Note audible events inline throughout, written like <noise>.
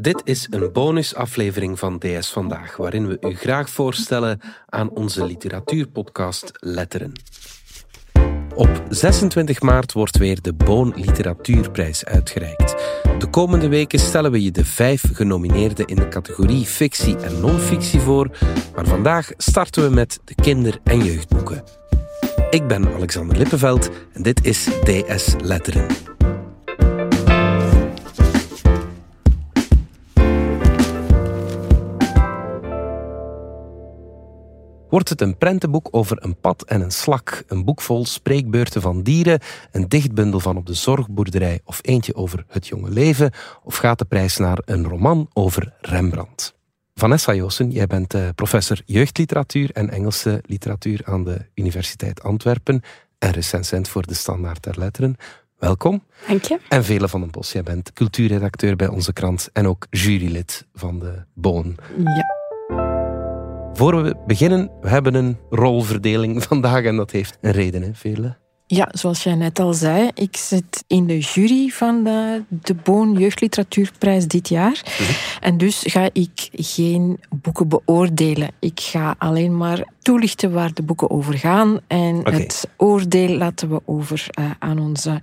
Dit is een bonusaflevering van DS Vandaag, waarin we u graag voorstellen aan onze literatuurpodcast Letteren. Op 26 maart wordt weer de Boon Literatuurprijs uitgereikt. De komende weken stellen we je de vijf genomineerden in de categorie fictie en non-fictie voor, maar vandaag starten we met de kinder- en jeugdboeken. Ik ben Alexander Lippenveld en dit is DS Letteren. Wordt het een prentenboek over een pad en een slak, een boek vol spreekbeurten van dieren, een dichtbundel van op de zorgboerderij of eentje over het jonge leven, of gaat de prijs naar een roman over Rembrandt? Vanessa Joosen, jij bent eh, professor jeugdliteratuur en Engelse literatuur aan de Universiteit Antwerpen en recensent voor de Standaard der Letteren. Welkom. Dank je. En Vele van den Bos, jij bent cultuurredacteur bij onze krant en ook jurylid van de Boon. Ja. Voor we beginnen, we hebben een rolverdeling <laughs> vandaag en dat heeft een reden, hè, Vele? Ja, zoals jij net al zei, ik zit in de jury van de, de Boon Jeugdliteratuurprijs dit jaar. Mhm. En dus ga ik geen boeken beoordelen. Ik ga alleen maar toelichten waar de boeken over gaan. En het oordeel laten we over eh, aan onze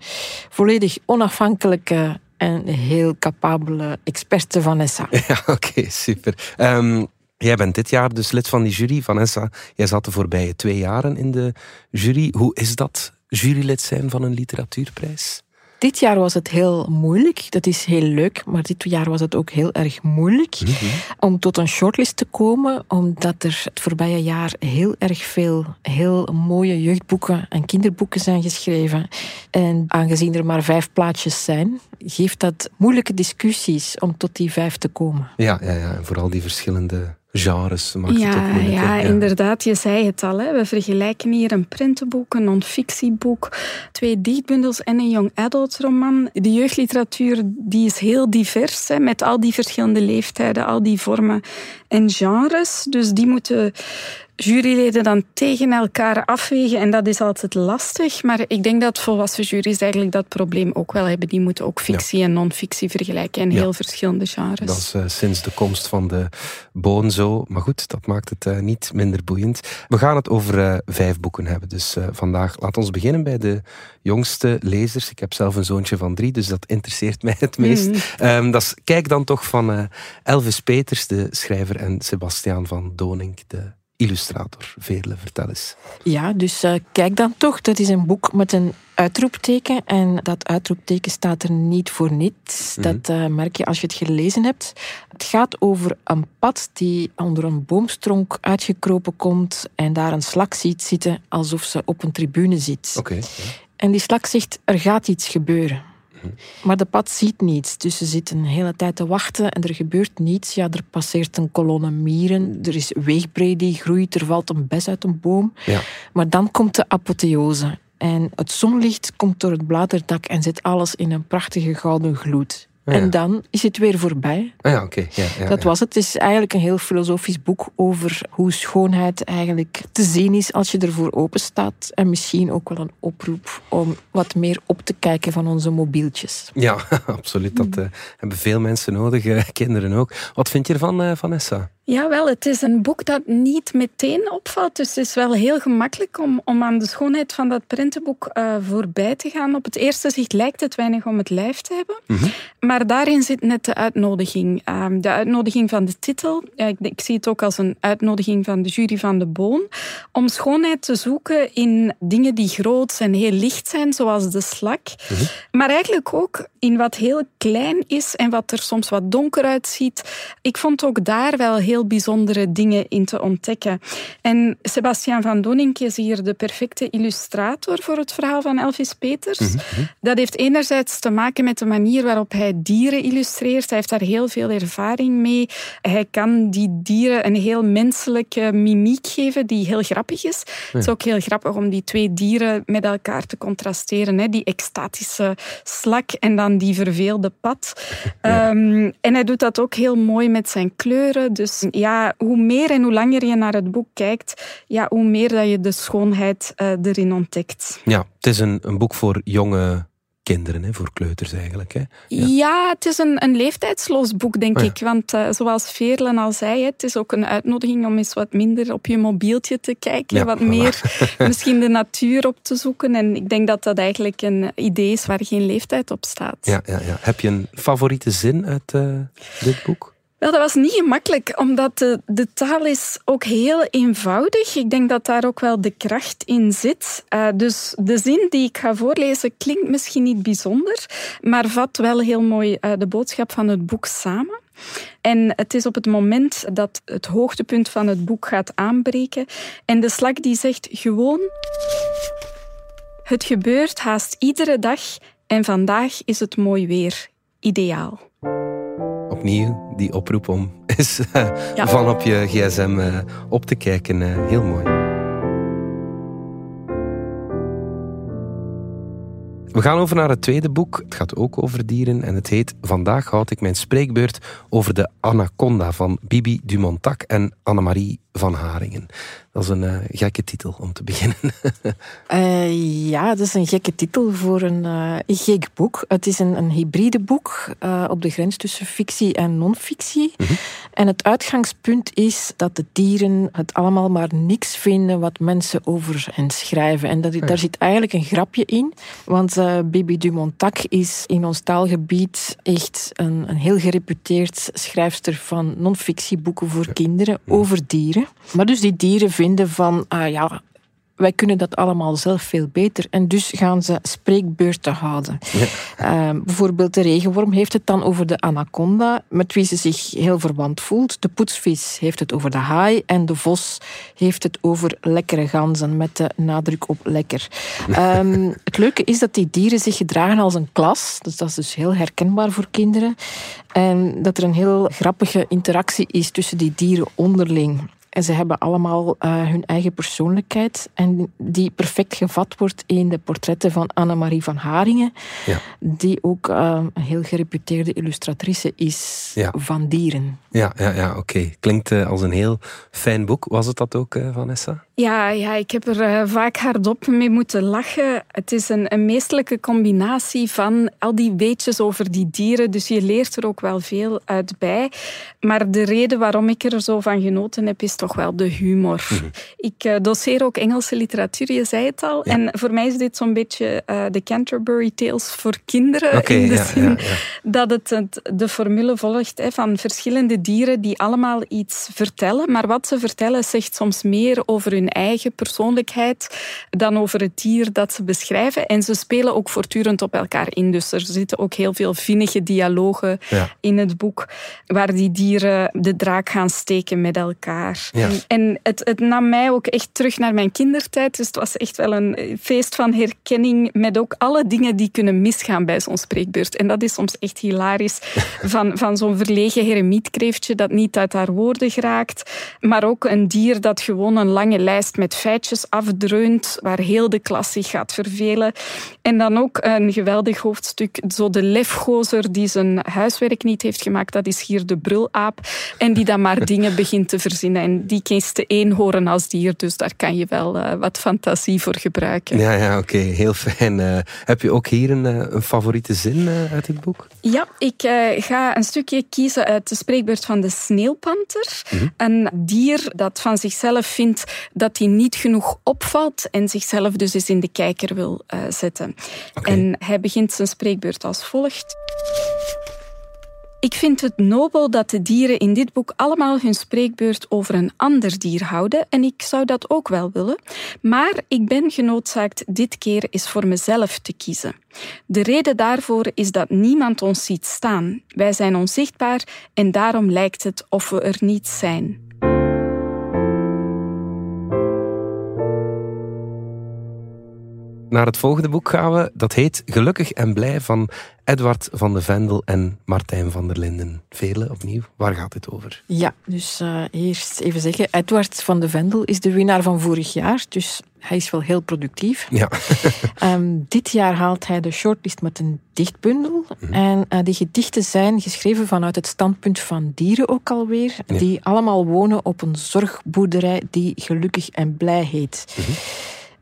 volledig onafhankelijke en heel capabele experte Vanessa. <laughs> Ja, oké, super. Ehm, jij bent dit jaar dus lid van die jury, Vanessa. Jij zat de voorbije twee jaren in de jury. Hoe is dat, jurylid zijn van een literatuurprijs? Dit jaar was het heel moeilijk. Dat is heel leuk, maar dit jaar was het ook heel erg moeilijk om tot een shortlist te komen, omdat er het voorbije jaar heel erg veel heel mooie jeugdboeken en kinderboeken zijn geschreven. En aangezien er maar vijf plaatjes zijn, geeft dat moeilijke discussies om tot die vijf te komen. Ja, ja, ja. En vooral die verschillende genres maakt het ook Ja, moeilijk. ja, inderdaad. Je zei het al. Hè. We vergelijken hier een prentenboek, een non-fictieboek, twee dichtbundels en een young adult roman. De jeugdliteratuur die is heel divers, hè, met al die verschillende leeftijden, al die vormen en genres. Dus die moeten juryleden dan tegen elkaar afwegen en dat is altijd lastig. Maar ik denk dat volwassen juries eigenlijk dat probleem ook wel hebben. Die moeten ook fictie en non-fictie vergelijken en Ja. heel verschillende genres. Dat is eh, sinds de komst van de boon zo. Maar goed, dat maakt het eh, niet minder boeiend. We gaan het over eh, vijf boeken hebben. Dus vandaag, laat ons beginnen bij de jongste lezers. Ik heb zelf een zoontje van drie, dus dat interesseert <laughs> mij het meest. Mhm. Ehm, dat is Kijk dan toch van Elvis Peters, de schrijver, en Sebastiaan van Donink, de illustrator. Veerle, vertel eens. Ja, dus eh, kijk dan toch. Dat is een boek met een uitroepteken. En dat uitroepteken staat er niet voor niets. Mhm. Dat eh, merk je als je het gelezen hebt. Het gaat over een pad die onder een boomstronk uitgekropen komt. En daar een slak ziet zitten alsof ze op een tribune zit. Oké. ja. En die slak zegt, er gaat iets gebeuren. Maar de pad ziet niets, dus ze zit een hele tijd te wachten en er gebeurt niets. Ja, er passeert een kolonne mieren, er is weegbree die groeit, er valt een bes uit een boom. Ja. Maar dan komt de apotheose. En het zonlicht komt door het bladerdak en zet alles in een prachtige gouden gloed. Ah, ja. En dan is het weer voorbij. Ah ja, oké. Ja, ja, Dat was het. Het is eigenlijk een heel filosofisch boek over hoe schoonheid eigenlijk te zien is als je ervoor open staat. En misschien ook wel een oproep om wat meer op te kijken van onze mobieltjes. Ja, <laughs> absoluut. Dat eh, hebben veel mensen nodig, eh, kinderen ook. Wat vind je ervan, eh, Vanessa? Jawel, het is een boek dat niet meteen opvalt. Dus het is wel heel gemakkelijk om, om aan de schoonheid van dat prentenboek eh, voorbij te gaan. Op het eerste zicht lijkt het weinig om het lijf te hebben. Maar daarin zit net de uitnodiging. Ehm, de uitnodiging van de titel. Ja, ik, ik zie het ook als een uitnodiging van de jury van de Boon. Om schoonheid te zoeken in dingen die groot en heel licht zijn, zoals de slak. Maar eigenlijk ook in wat heel klein is en wat er soms wat donker uitziet. Ik vond ook daar wel heel bijzondere dingen in te ontdekken. En Sebastiaan van Donink is hier de perfecte illustrator voor het verhaal van Elvis Peters. Dat heeft enerzijds te maken met de manier waarop hij dieren illustreert. Hij heeft daar heel veel ervaring mee. Hij kan die dieren een heel menselijke mimiek geven die heel grappig is. Het is ook heel grappig om die twee dieren met elkaar te contrasteren. Hè? Die extatische slak en dan die verveelde pad. Ehm, en hij doet dat ook heel mooi met zijn kleuren. Dus ja, hoe meer en hoe langer je naar het boek kijkt, ja, hoe meer dat je de schoonheid eh, erin ontdekt. Ja, het is een, een boek voor jonge kinderen, hè, voor kleuters eigenlijk. Hè? Ja. het is een, een leeftijdsloos boek, denk oh ik. Want uh, zoals Veerlen al zei, het is ook een uitnodiging om eens wat minder op je mobieltje te kijken. wat meer <laughs> misschien de natuur op te zoeken. En ik denk dat dat eigenlijk een idee is waar geen leeftijd op staat. Ja, ja, ja. Heb je een favoriete zin uit uh, dit boek? Wel, dat was niet gemakkelijk, omdat de, taal is ook heel eenvoudig. Ik denk dat daar ook wel de kracht in zit. Uh, dus de zin die ik ga voorlezen klinkt misschien niet bijzonder, maar vat wel heel mooi uh, de boodschap van het boek samen. En het is op het moment dat het hoogtepunt van het boek gaat aanbreken. En de slak die zegt gewoon... Het gebeurt haast iedere dag en vandaag is het mooi weer. Ideaal opnieuw die oproep om <laughs> eens uh, van op je gsm uh, op te kijken. Uh, heel mooi. We gaan over naar het tweede boek. Het gaat ook over dieren en het heet Vandaag houd ik mijn spreekbeurt over de anaconda van Bibi Dumontac en Annemarie van Haringen. Dat is een uh, gekke titel om te beginnen. uh, <laughs> ja, dat is een gekke titel voor een uh, gek boek. Het is een, een hybride boek op de grens tussen fictie en non-fictie. Mhm. En het uitgangspunt is dat de dieren het allemaal maar niks vinden wat mensen over hen schrijven. En dat, daar zit eigenlijk een grapje in. Want Bibi Dumontac is in ons taalgebied echt een, een heel gereputeerd schrijfster van non-fictieboeken voor kinderen over dieren. Maar dus die dieren vinden van, ah ja, wij kunnen dat allemaal zelf veel beter. En dus gaan ze spreekbeurten houden. Ja. Ehm, bijvoorbeeld de regenworm heeft het dan over de anaconda, met wie ze zich heel verwant voelt. De poetsvis heeft het over de haai. En de vos heeft het over lekkere ganzen, met de nadruk op lekker. Ehm, <laughs> het leuke is dat die dieren zich gedragen als een klas. Dus dat is dus heel herkenbaar voor kinderen. En dat er een heel grappige interactie is tussen die dieren onderling. En ze hebben allemaal uh, hun eigen persoonlijkheid. En die perfect gevat wordt in de portretten van Annemarie van Haringen. Ja. Die ook uh, een heel gereputeerde illustratrice is ja. van dieren. Ja, ja, ja oké. Klinkt uh, als een heel fijn boek. Was het dat ook, Vanessa? Ja, ja, ik heb er uh, vaak hardop mee moeten lachen. Het is een, een meestelijke combinatie van al die weetjes over die dieren. Dus je leert er ook wel veel uit bij. Maar de reden waarom ik er zo van genoten heb, is toch wel de humor. Mhm. Ik uh, doseer ook Engelse literatuur, je zei het al. En voor mij is dit zo'n beetje uh, de Canterbury Tales voor kinderen. in de ja, zin ja, dat het, het, de formule volgt hè, van verschillende dieren die allemaal iets vertellen. Maar wat ze vertellen zegt soms meer over hun eigen persoonlijkheid dan over het dier dat ze beschrijven. En ze spelen ook voortdurend op elkaar in. Dus er zitten ook heel veel vinnige dialogen in het boek, waar die dieren de draak gaan steken met elkaar. En het, het, nam mij ook echt terug naar mijn kindertijd. Dus het was echt wel een feest van herkenning met ook alle dingen die kunnen misgaan bij zo'n spreekbeurt. En dat is soms echt hilarisch. <laughs> Van, van zo'n verlegen heremietkreeftje dat niet uit haar woorden geraakt. Maar ook een dier dat gewoon een lange lijst met feitjes afdreunt, waar heel de klas zich gaat vervelen. En dan ook een geweldig hoofdstuk, zo de lefgozer die zijn huiswerk niet heeft gemaakt, dat is hier de brulaap. En die dan maar <laughs> dingen begint te verzinnen. En die kiest de eenhoorn als dier, dus daar kan je wel uh, wat fantasie voor gebruiken. Ja, ja oké, heel fijn. Uh, heb je ook hier een, uh, een favoriete zin uit dit boek? Ja, ik ga een stukje kiezen uit de spreekbeurt van de sneeuwpanter. Mm -hmm. Een dier dat van zichzelf vindt dat hij niet genoeg opvalt en zichzelf dus eens in de kijker wil zetten. Okay. En hij begint zijn spreekbeurt als volgt. Ik vind het nobel dat de dieren in dit boek allemaal hun spreekbeurt over een ander dier houden en ik zou dat ook wel willen. Maar ik ben genoodzaakt dit keer eens voor mezelf te kiezen. De reden daarvoor is dat niemand ons ziet staan. Wij zijn onzichtbaar en daarom lijkt het of we er niet zijn. Naar het volgende boek gaan we. Dat heet Gelukkig en Blij van Edward van de Vendel en Martijn van der Linden. Vele opnieuw. Waar gaat dit over? Ja, dus uh, eerst even zeggen. Edward van de Vendel is de winnaar van vorig jaar. Dus hij is wel heel productief. Ja. um, <laughs> dit jaar haalt hij de shortlist met een dichtbundel. Mm En uh, die gedichten zijn geschreven vanuit het standpunt van dieren ook alweer. Ja. Die allemaal wonen op een zorgboerderij die Gelukkig en Blij heet. Mm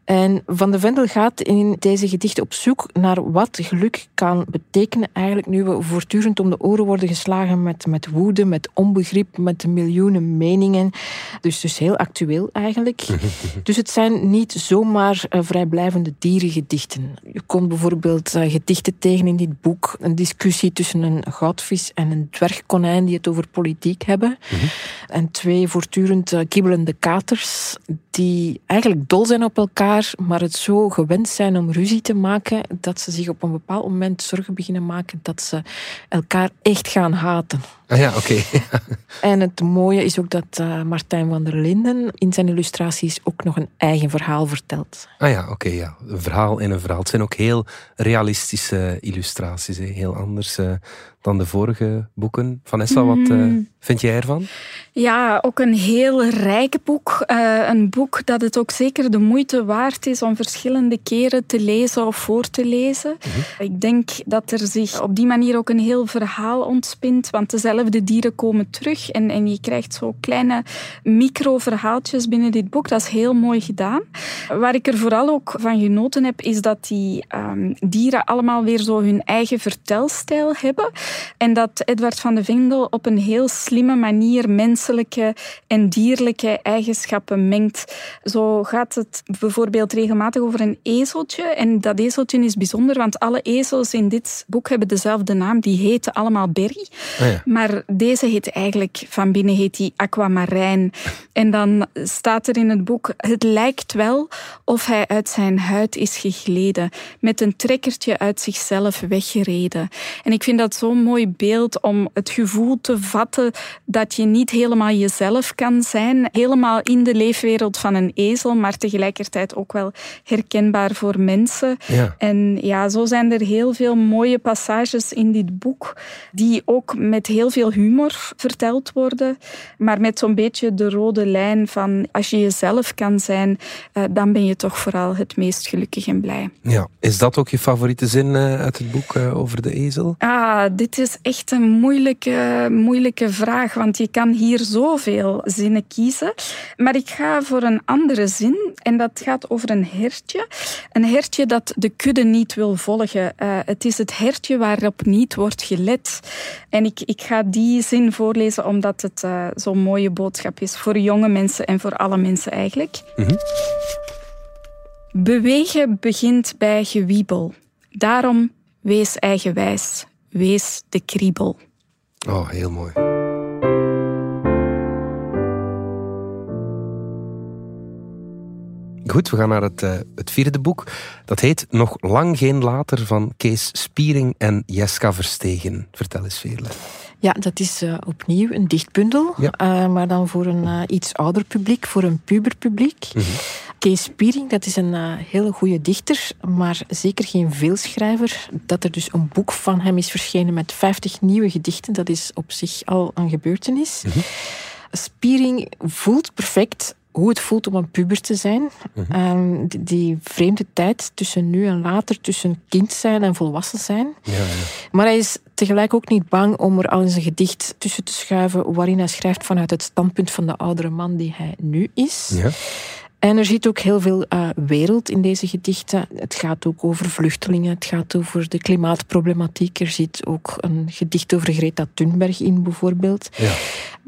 En Van de Vendel gaat in deze gedichten op zoek naar wat geluk kan betekenen. Eigenlijk nu we voortdurend om de oren worden geslagen met, met woede, met onbegrip, met miljoenen meningen. Dus, dus heel actueel eigenlijk. <laughs> dus het zijn niet zomaar uh, vrijblijvende dierengedichten. Je komt bijvoorbeeld uh, gedichten tegen in dit boek. Een discussie tussen een goudvis en een dwergkonijn die het over politiek hebben. Mhm. En twee voortdurend uh, kibbelende katers die eigenlijk dol zijn op elkaar, maar het zo gewend zijn om ruzie te maken dat ze zich op een bepaald moment zorgen beginnen maken dat ze elkaar echt gaan haten. Ah ja, oké. <laughs> en het mooie is ook dat uh, Martijn van der Linden in zijn illustraties ook nog een eigen verhaal vertelt. Ah ja, oké. ja. Een verhaal in een verhaal. Het zijn ook heel realistische illustraties. Hè. Heel anders uh, dan de vorige boeken. Vanessa, wat uh, vind jij ervan? Ja, ook een heel rijk boek. Uh, een boek dat het ook zeker de moeite waard is om verschillende keren te lezen of voor te lezen. Mhm. Ik denk dat er zich op die manier ook een heel verhaal ontspint, want dezelfde dieren komen terug en, en je krijgt zo kleine micro-verhaaltjes binnen dit boek. Dat is heel mooi gedaan. Waar ik er vooral ook van genoten heb, is dat die um, dieren allemaal weer zo hun eigen vertelstijl hebben. En dat Edward van de Vendel op een heel slimme manier menselijke en dierlijke eigenschappen mengt. Zo gaat het bijvoorbeeld regelmatig over een ezeltje. En dat ezeltje is bijzonder, want alle ezels in dit boek hebben dezelfde naam. Die heten allemaal Berry. Oh ja. Maar deze heet eigenlijk, van binnen heet die Aquamarijn. En dan staat er in het boek, het lijkt wel of hij uit zijn huid is gegleden. Met een trekkertje uit zichzelf weggereden. En ik vind dat zo'n mooi beeld om het gevoel te vatten dat je niet helemaal jezelf kan zijn. Helemaal in de leefwereld van een ezel, maar tegelijkertijd ook wel herkenbaar voor mensen. Ja. En ja, zo zijn er heel veel mooie passages in dit boek die ook met heel veel humor verteld worden, maar met zo'n beetje de rode lijn van als je jezelf kan zijn, eh, dan ben je toch vooral het meest gelukkig en blij. Ja, is dat ook je favoriete zin eh, uit het boek eh, over de ezel? Ah, dit is echt een moeilijke, moeilijke vraag, want je kan hier zoveel zinnen kiezen. Maar ik ga voor een andere zin en dat gaat over een hertje. Een hertje dat de kudde niet wil volgen. Uh, het is het hertje waarop niet wordt gelet. En ik, ik ga die zin voorlezen omdat het uh, zo'n mooie boodschap is voor jonge mensen en voor alle mensen eigenlijk. Mm -hmm. Bewegen begint bij gewiebel. Daarom wees eigenwijs. Wees de kriebel. Oh, heel mooi. Goed, we gaan naar het, uh, het, vierde boek. Dat heet Nog lang geen later van Kees Spiering en Jeska Verstegen. Vertel eens, Veerle. Ja, dat is uh, opnieuw een dichtbundel, ja. uh, maar dan voor een uh, iets ouder publiek, voor een puberpubliek. Mm -hmm. Kees Spiering, dat is een hele goede dichter, maar zeker geen veelschrijver. Dat er dus een boek van hem is verschenen met 50 nieuwe gedichten, dat is op zich al een gebeurtenis. Mm -hmm. Spiering voelt perfect hoe het voelt om een puber te zijn. Mm -hmm. um, die, die, vreemde tijd tussen nu en later, tussen kind zijn en volwassen zijn. Ja, ja. Maar hij is tegelijk ook niet bang om er al in zijn gedicht tussen te schuiven, waarin hij schrijft vanuit het standpunt van de oudere man die hij nu is. Ja. En er zit ook heel veel uh, wereld in deze gedichten. Het gaat ook over vluchtelingen, het gaat over de klimaatproblematiek. Er zit ook een gedicht over Greta Thunberg in, bijvoorbeeld. Ja.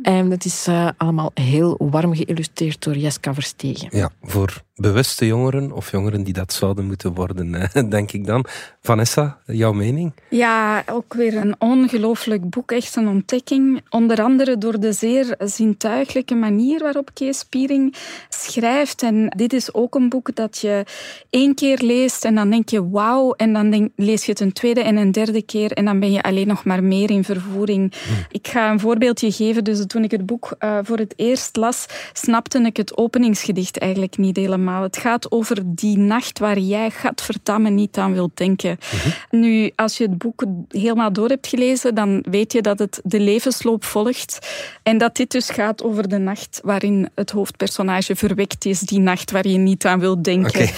En dat is uh, allemaal heel warm geïllustreerd door Jeska Verstegen. Ja, voor bewuste jongeren of jongeren die dat zouden moeten worden, <laughs> denk ik dan. Vanessa, jouw mening? Ja, ook weer een ongelooflijk boek, echt een ontdekking. Onder andere door de zeer zintuiglijke manier waarop Kees Piering schrijft. En dit is ook een boek dat je één keer leest en dan denk je wauw. En dan denk, lees je het een tweede en een derde keer en dan ben je alleen nog maar meer in vervoering. Hm. Ik ga een voorbeeldje geven. Dus toen ik het boek uh, voor het eerst las, snapte ik het openingsgedicht eigenlijk niet helemaal. Het gaat over die nacht waar jij, gadverdamme, niet aan wilt denken. Mm-hmm. Nu, als je het boek helemaal door hebt gelezen, dan weet je dat het de levensloop volgt. En dat dit dus gaat over de nacht waarin het hoofdpersonage verwekt is. Die nacht waar je niet aan wilt denken.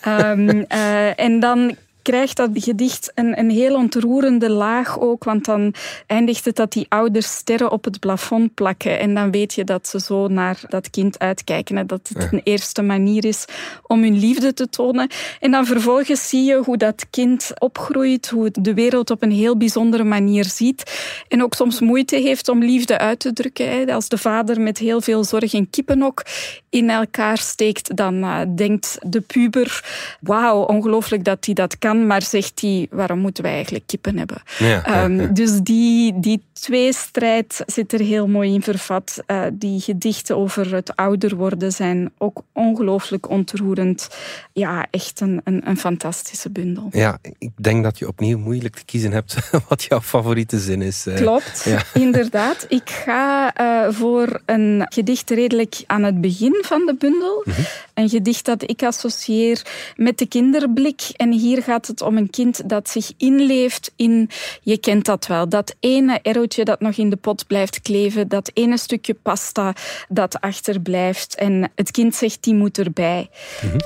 Okay. um, uh, en dan krijgt dat gedicht een, een heel ontroerende laag ook, want dan eindigt het dat die ouders sterren op het plafond plakken en dan weet je dat ze zo naar dat kind uitkijken en dat het een eerste manier is om hun liefde te tonen. En dan vervolgens zie je hoe dat kind opgroeit, hoe het de wereld op een heel bijzondere manier ziet en ook soms moeite heeft om liefde uit te drukken. Als de vader met heel veel zorg een kippenhok in elkaar steekt, dan uh, denkt de puber, wauw, ongelooflijk dat hij dat kan, maar zegt hij, waarom moeten wij eigenlijk kippen hebben? Ja, um, <laughs> Dus die, die tweestrijd zit er heel mooi in vervat. Uh, die gedichten over het ouder worden zijn ook ongelooflijk ontroerend. Ja, echt een, een, een, fantastische bundel. Ja, ik denk dat je opnieuw moeilijk te kiezen hebt <laughs> wat jouw favoriete zin is. Uh, Klopt, <laughs> inderdaad. Ik ga uh, voor een gedicht redelijk aan het begin van de bundel. Mm -hmm. Een gedicht dat ik associeer met de kinderblik. En hier gaat het om een kind dat zich inleeft in, je kent dat wel, dat ene errotje dat nog in de pot blijft kleven, dat ene stukje pasta dat achterblijft. En het kind zegt, die moet erbij. Mm -hmm.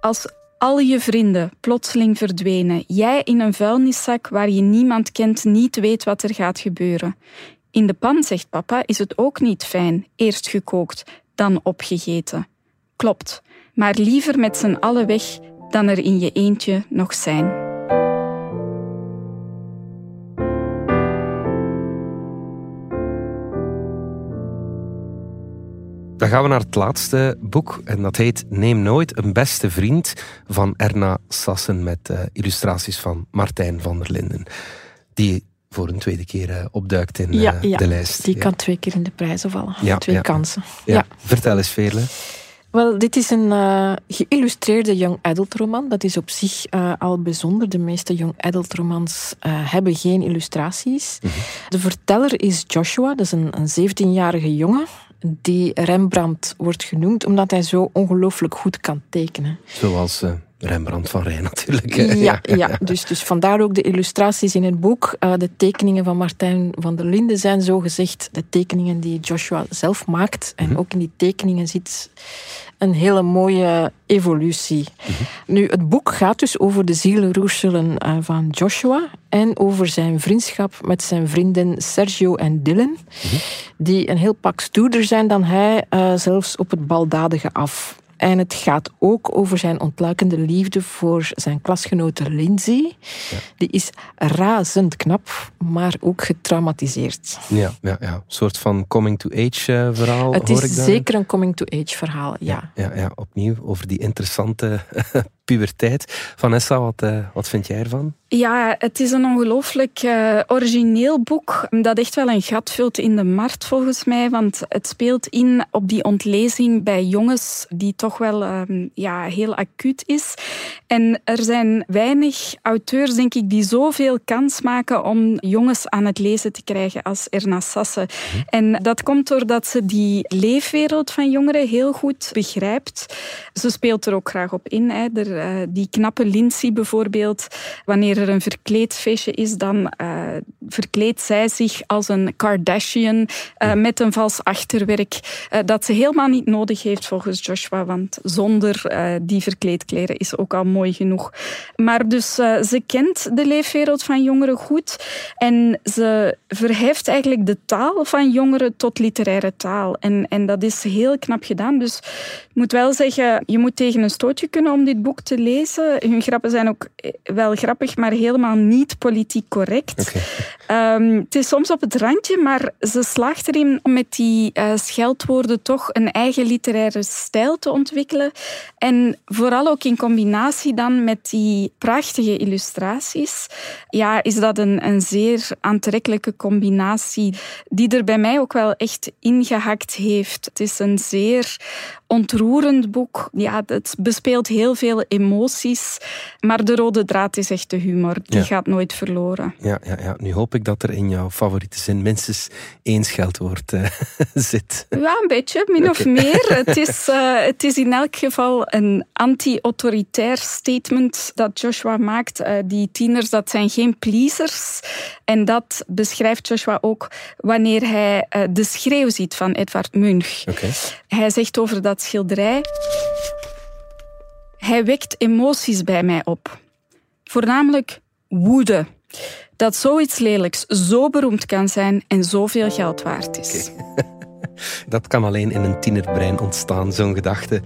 Als al je vrienden plotseling verdwenen, jij in een vuilniszak waar je niemand kent, niet weet wat er gaat gebeuren. In de pan, zegt papa, is het ook niet fijn. Eerst gekookt, dan opgegeten. Klopt, maar liever met z'n allen weg dan er in je eentje nog zijn. Dan gaan we naar het laatste boek en dat heet Neem nooit een beste vriend van Erna Sassen met uh, illustraties van Martijn van der Linden. Die voor een tweede keer uh, opduikt in ja, ja, de lijst. Die kan twee keer in de prijzen vallen. Ja, twee kansen. Ja. Vertel eens, Veerle. Wel, dit is een uh, geïllustreerde young adult roman. Dat is op zich uh, al bijzonder. De meeste young adult romans uh, hebben geen illustraties. Mm -hmm. De verteller is Joshua, dat is een, een 17-jarige jongen die Rembrandt wordt genoemd omdat hij zo ongelooflijk goed kan tekenen. Zoals Rembrandt van Rijn natuurlijk. Ja, <laughs> ja dus, dus vandaar ook de illustraties in het boek. Uh, de tekeningen van Martijn van der Linden zijn zo gezegd de tekeningen die Joshua zelf maakt. En mm -hmm. ook in die tekeningen zit een hele mooie evolutie. Mm -hmm. Nu, het boek gaat dus over de zielenroerselen uh, van Joshua en over zijn vriendschap met zijn vrienden Sergio en Dylan, mm -hmm. die een heel pak stoerder zijn dan hij, uh, zelfs op het baldadige af. En het gaat ook over zijn ontluikende liefde voor zijn klasgenote Lindsay. Ja. Die is razend knap, maar ook getraumatiseerd. Ja, ja, ja. een soort van coming-to-age uh, verhaal. Het is zeker een coming-to-age verhaal, ja. ja. Ja, ja. opnieuw over die interessante puberteit. Vanessa, wat, uh, wat vind jij ervan? Ja, het is een ongelooflijk uh, origineel boek dat echt wel een gat vult in de markt volgens mij, want het speelt in op die ontlezing bij jongens die toch wel um, ja, heel acuut is. En er zijn weinig auteurs, denk ik, die zoveel kans maken om jongens aan het lezen te krijgen als Erna Sasse. Mm. En dat komt doordat ze die leefwereld van jongeren heel goed begrijpt. Ze speelt er ook graag op in. Hè. Er, uh, die knappe Lindsay bijvoorbeeld, wanneer er een verkleedfeestje is, dan uh, verkleedt zij zich als een Kardashian uh, met een vals achterwerk dat ze helemaal niet nodig heeft volgens Joshua, want zonder die verkleedkleren is ook al mooi genoeg. Maar dus ze kent de leefwereld van jongeren goed en ze verheft eigenlijk de taal van jongeren tot literaire taal. En, en dat is heel knap gedaan. Dus ik moet wel zeggen, je moet tegen een stootje kunnen om dit boek te lezen. Hun grappen zijn ook wel grappig, maar helemaal niet politiek correct. Okay. Um, het is soms op het randje, maar ze slaagt erin om met die uh, scheldwoorden toch een eigen literaire stijl te ontwikkelen. En vooral ook in combinatie dan met die prachtige illustraties, ja, is dat een, een zeer aantrekkelijke combinatie die er bij mij ook wel echt ingehakt heeft. Het is een zeer ontroerend boek. Ja, het bespeelt heel veel emoties, maar de rode draad is echt de humor. Die ja. gaat nooit verloren. Ja, ja, ja, nu hoop ik dat er in jouw favoriete zin minstens één scheldwoord uh, <laughs> zit. Ja, een beetje, min okay. of meer. <laughs> het, is, uh, het is in elk geval een anti-autoritair statement dat Joshua maakt. Uh, die tieners, dat zijn geen pleasers. En dat beschrijft Joshua ook wanneer hij de schreeuw ziet van Edvard Munch. Okay. Hij zegt over dat schilderij... Hij wekt emoties bij mij op. Voornamelijk woede. Dat zoiets lelijks zo beroemd kan zijn en zoveel geld waard is. <laughs> Dat kan alleen in een tienerbrein ontstaan, zo'n gedachte.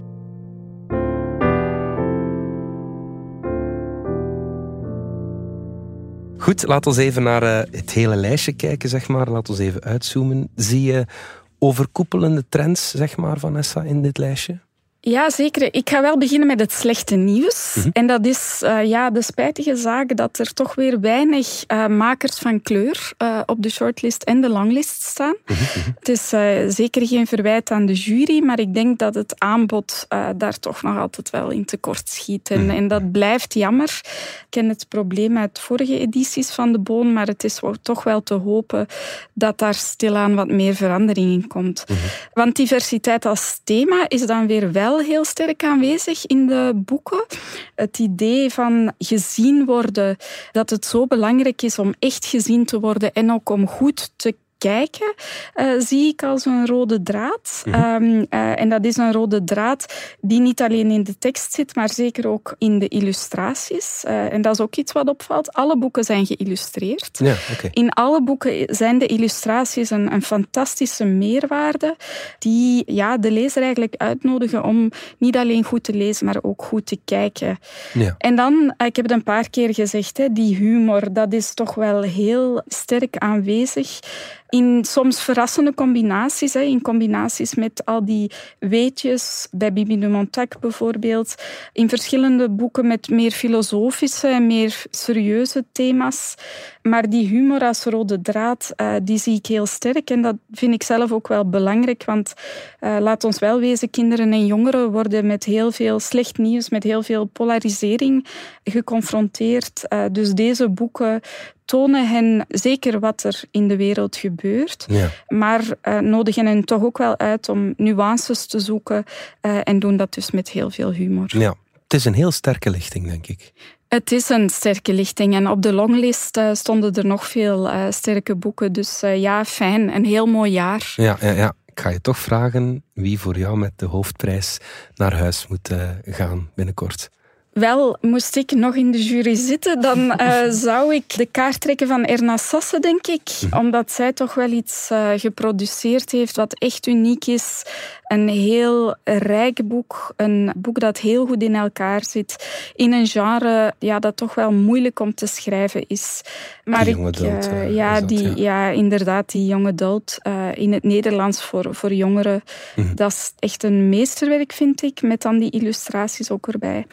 Goed, laten we even naar uh, het hele lijstje kijken, zeg maar. Laten we even uitzoomen. Zie je overkoepelende trends, zeg maar, Vanessa, in dit lijstje? Ja, zeker. Ik ga wel beginnen met het slechte nieuws. Mhm. En dat is uh, ja, de spijtige zaak dat er toch weer weinig uh, makers van kleur uh, op de shortlist en de longlist staan. Mhm, mhm. Het is zeker geen verwijt aan de jury, maar ik denk dat het aanbod daar toch nog altijd wel in tekort schiet. En, en, dat blijft jammer. Ik ken het probleem uit vorige edities van de Boon, maar het is toch wel te hopen dat daar stilaan wat meer verandering in komt. Want diversiteit als thema is dan weer wel heel sterk aanwezig in de boeken. Het idee van gezien worden, dat het zo belangrijk is om echt gezien te worden en ook om goed te kijken, uh, zie ik als een rode draad. Mm -hmm. uh, en dat is een rode draad die niet alleen in de tekst zit, maar zeker ook in de illustraties. Uh, en dat is ook iets wat opvalt. Alle boeken zijn geïllustreerd. Ja, okay. In alle boeken zijn de illustraties een, een, fantastische meerwaarde die ja, de lezer eigenlijk uitnodigen om niet alleen goed te lezen, maar ook goed te kijken. Ja. En dan, ik heb het een paar keer gezegd, hè, die humor, dat is toch wel heel sterk aanwezig in soms verrassende combinaties. Hè, in combinaties met al die weetjes, bij Bibi de Montac bijvoorbeeld. In verschillende boeken met meer filosofische en meer serieuze thema's. Maar die humor als rode draad, uh, die zie ik heel sterk. En dat vind ik zelf ook wel belangrijk. Want uh, laat ons wel wezen, kinderen en jongeren worden met heel veel slecht nieuws, met heel veel polarisering geconfronteerd. Uh, dus deze boeken tonen hen zeker wat er in de wereld gebeurt, ja. maar uh, nodigen hen toch ook wel uit om nuances te zoeken uh, en doen dat dus met heel veel humor. Ja, het is een heel sterke lichting, denk ik. Het is een sterke lichting en op de longlist uh, stonden er nog veel sterke boeken. Dus ja, fijn. Een heel mooi jaar. Ja, ja, ja. Ik ga je toch vragen wie voor jou met de hoofdprijs naar huis moet gaan binnenkort. Wel, moest ik nog in de jury zitten, dan uh, <laughs> zou ik de kaart trekken van Erna Sasse, denk ik. Mhm. Omdat zij toch wel iets uh, geproduceerd heeft wat echt uniek is. Een heel rijk boek. Een boek dat heel goed in elkaar zit. In een genre ja, dat toch wel moeilijk om te schrijven is. Maar die jonge dood, uh, ja, dat, die, ja. ja. inderdaad, die jonge dood. in het Nederlands voor, voor jongeren. Mhm. Dat is echt een meesterwerk, vind ik. Met dan die illustraties ook erbij.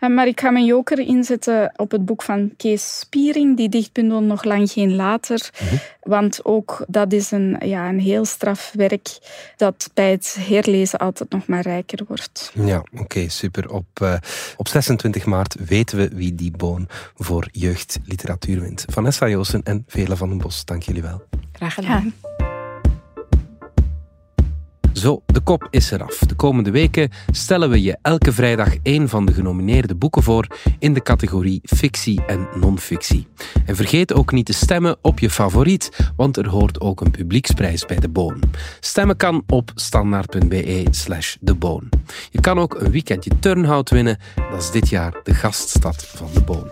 Maar ik ga mijn joker inzetten op het boek van Kees Spiering, die dichtbundel Nog lang geen later. Mhm. Want ook dat is een, ja, een heel straf werk dat bij het herlezen altijd nog maar rijker wordt. Ja, oké, super. Op, uh, op 26 maart weten we wie die boon voor jeugdliteratuur wint. Vanessa Joosen en Vele van den Bos, dank jullie wel. Graag gedaan. Ja. Zo, de kop is eraf. De komende weken stellen we je elke vrijdag één van de genomineerde boeken voor in de categorie fictie en non-fictie. En vergeet ook niet te stemmen op je favoriet, want er hoort ook een publieksprijs bij de Boon. Stemmen kan op standaard.be slash de Boon. Je kan ook een weekendje Turnhout winnen. Dat is dit jaar de gaststad van de Boon.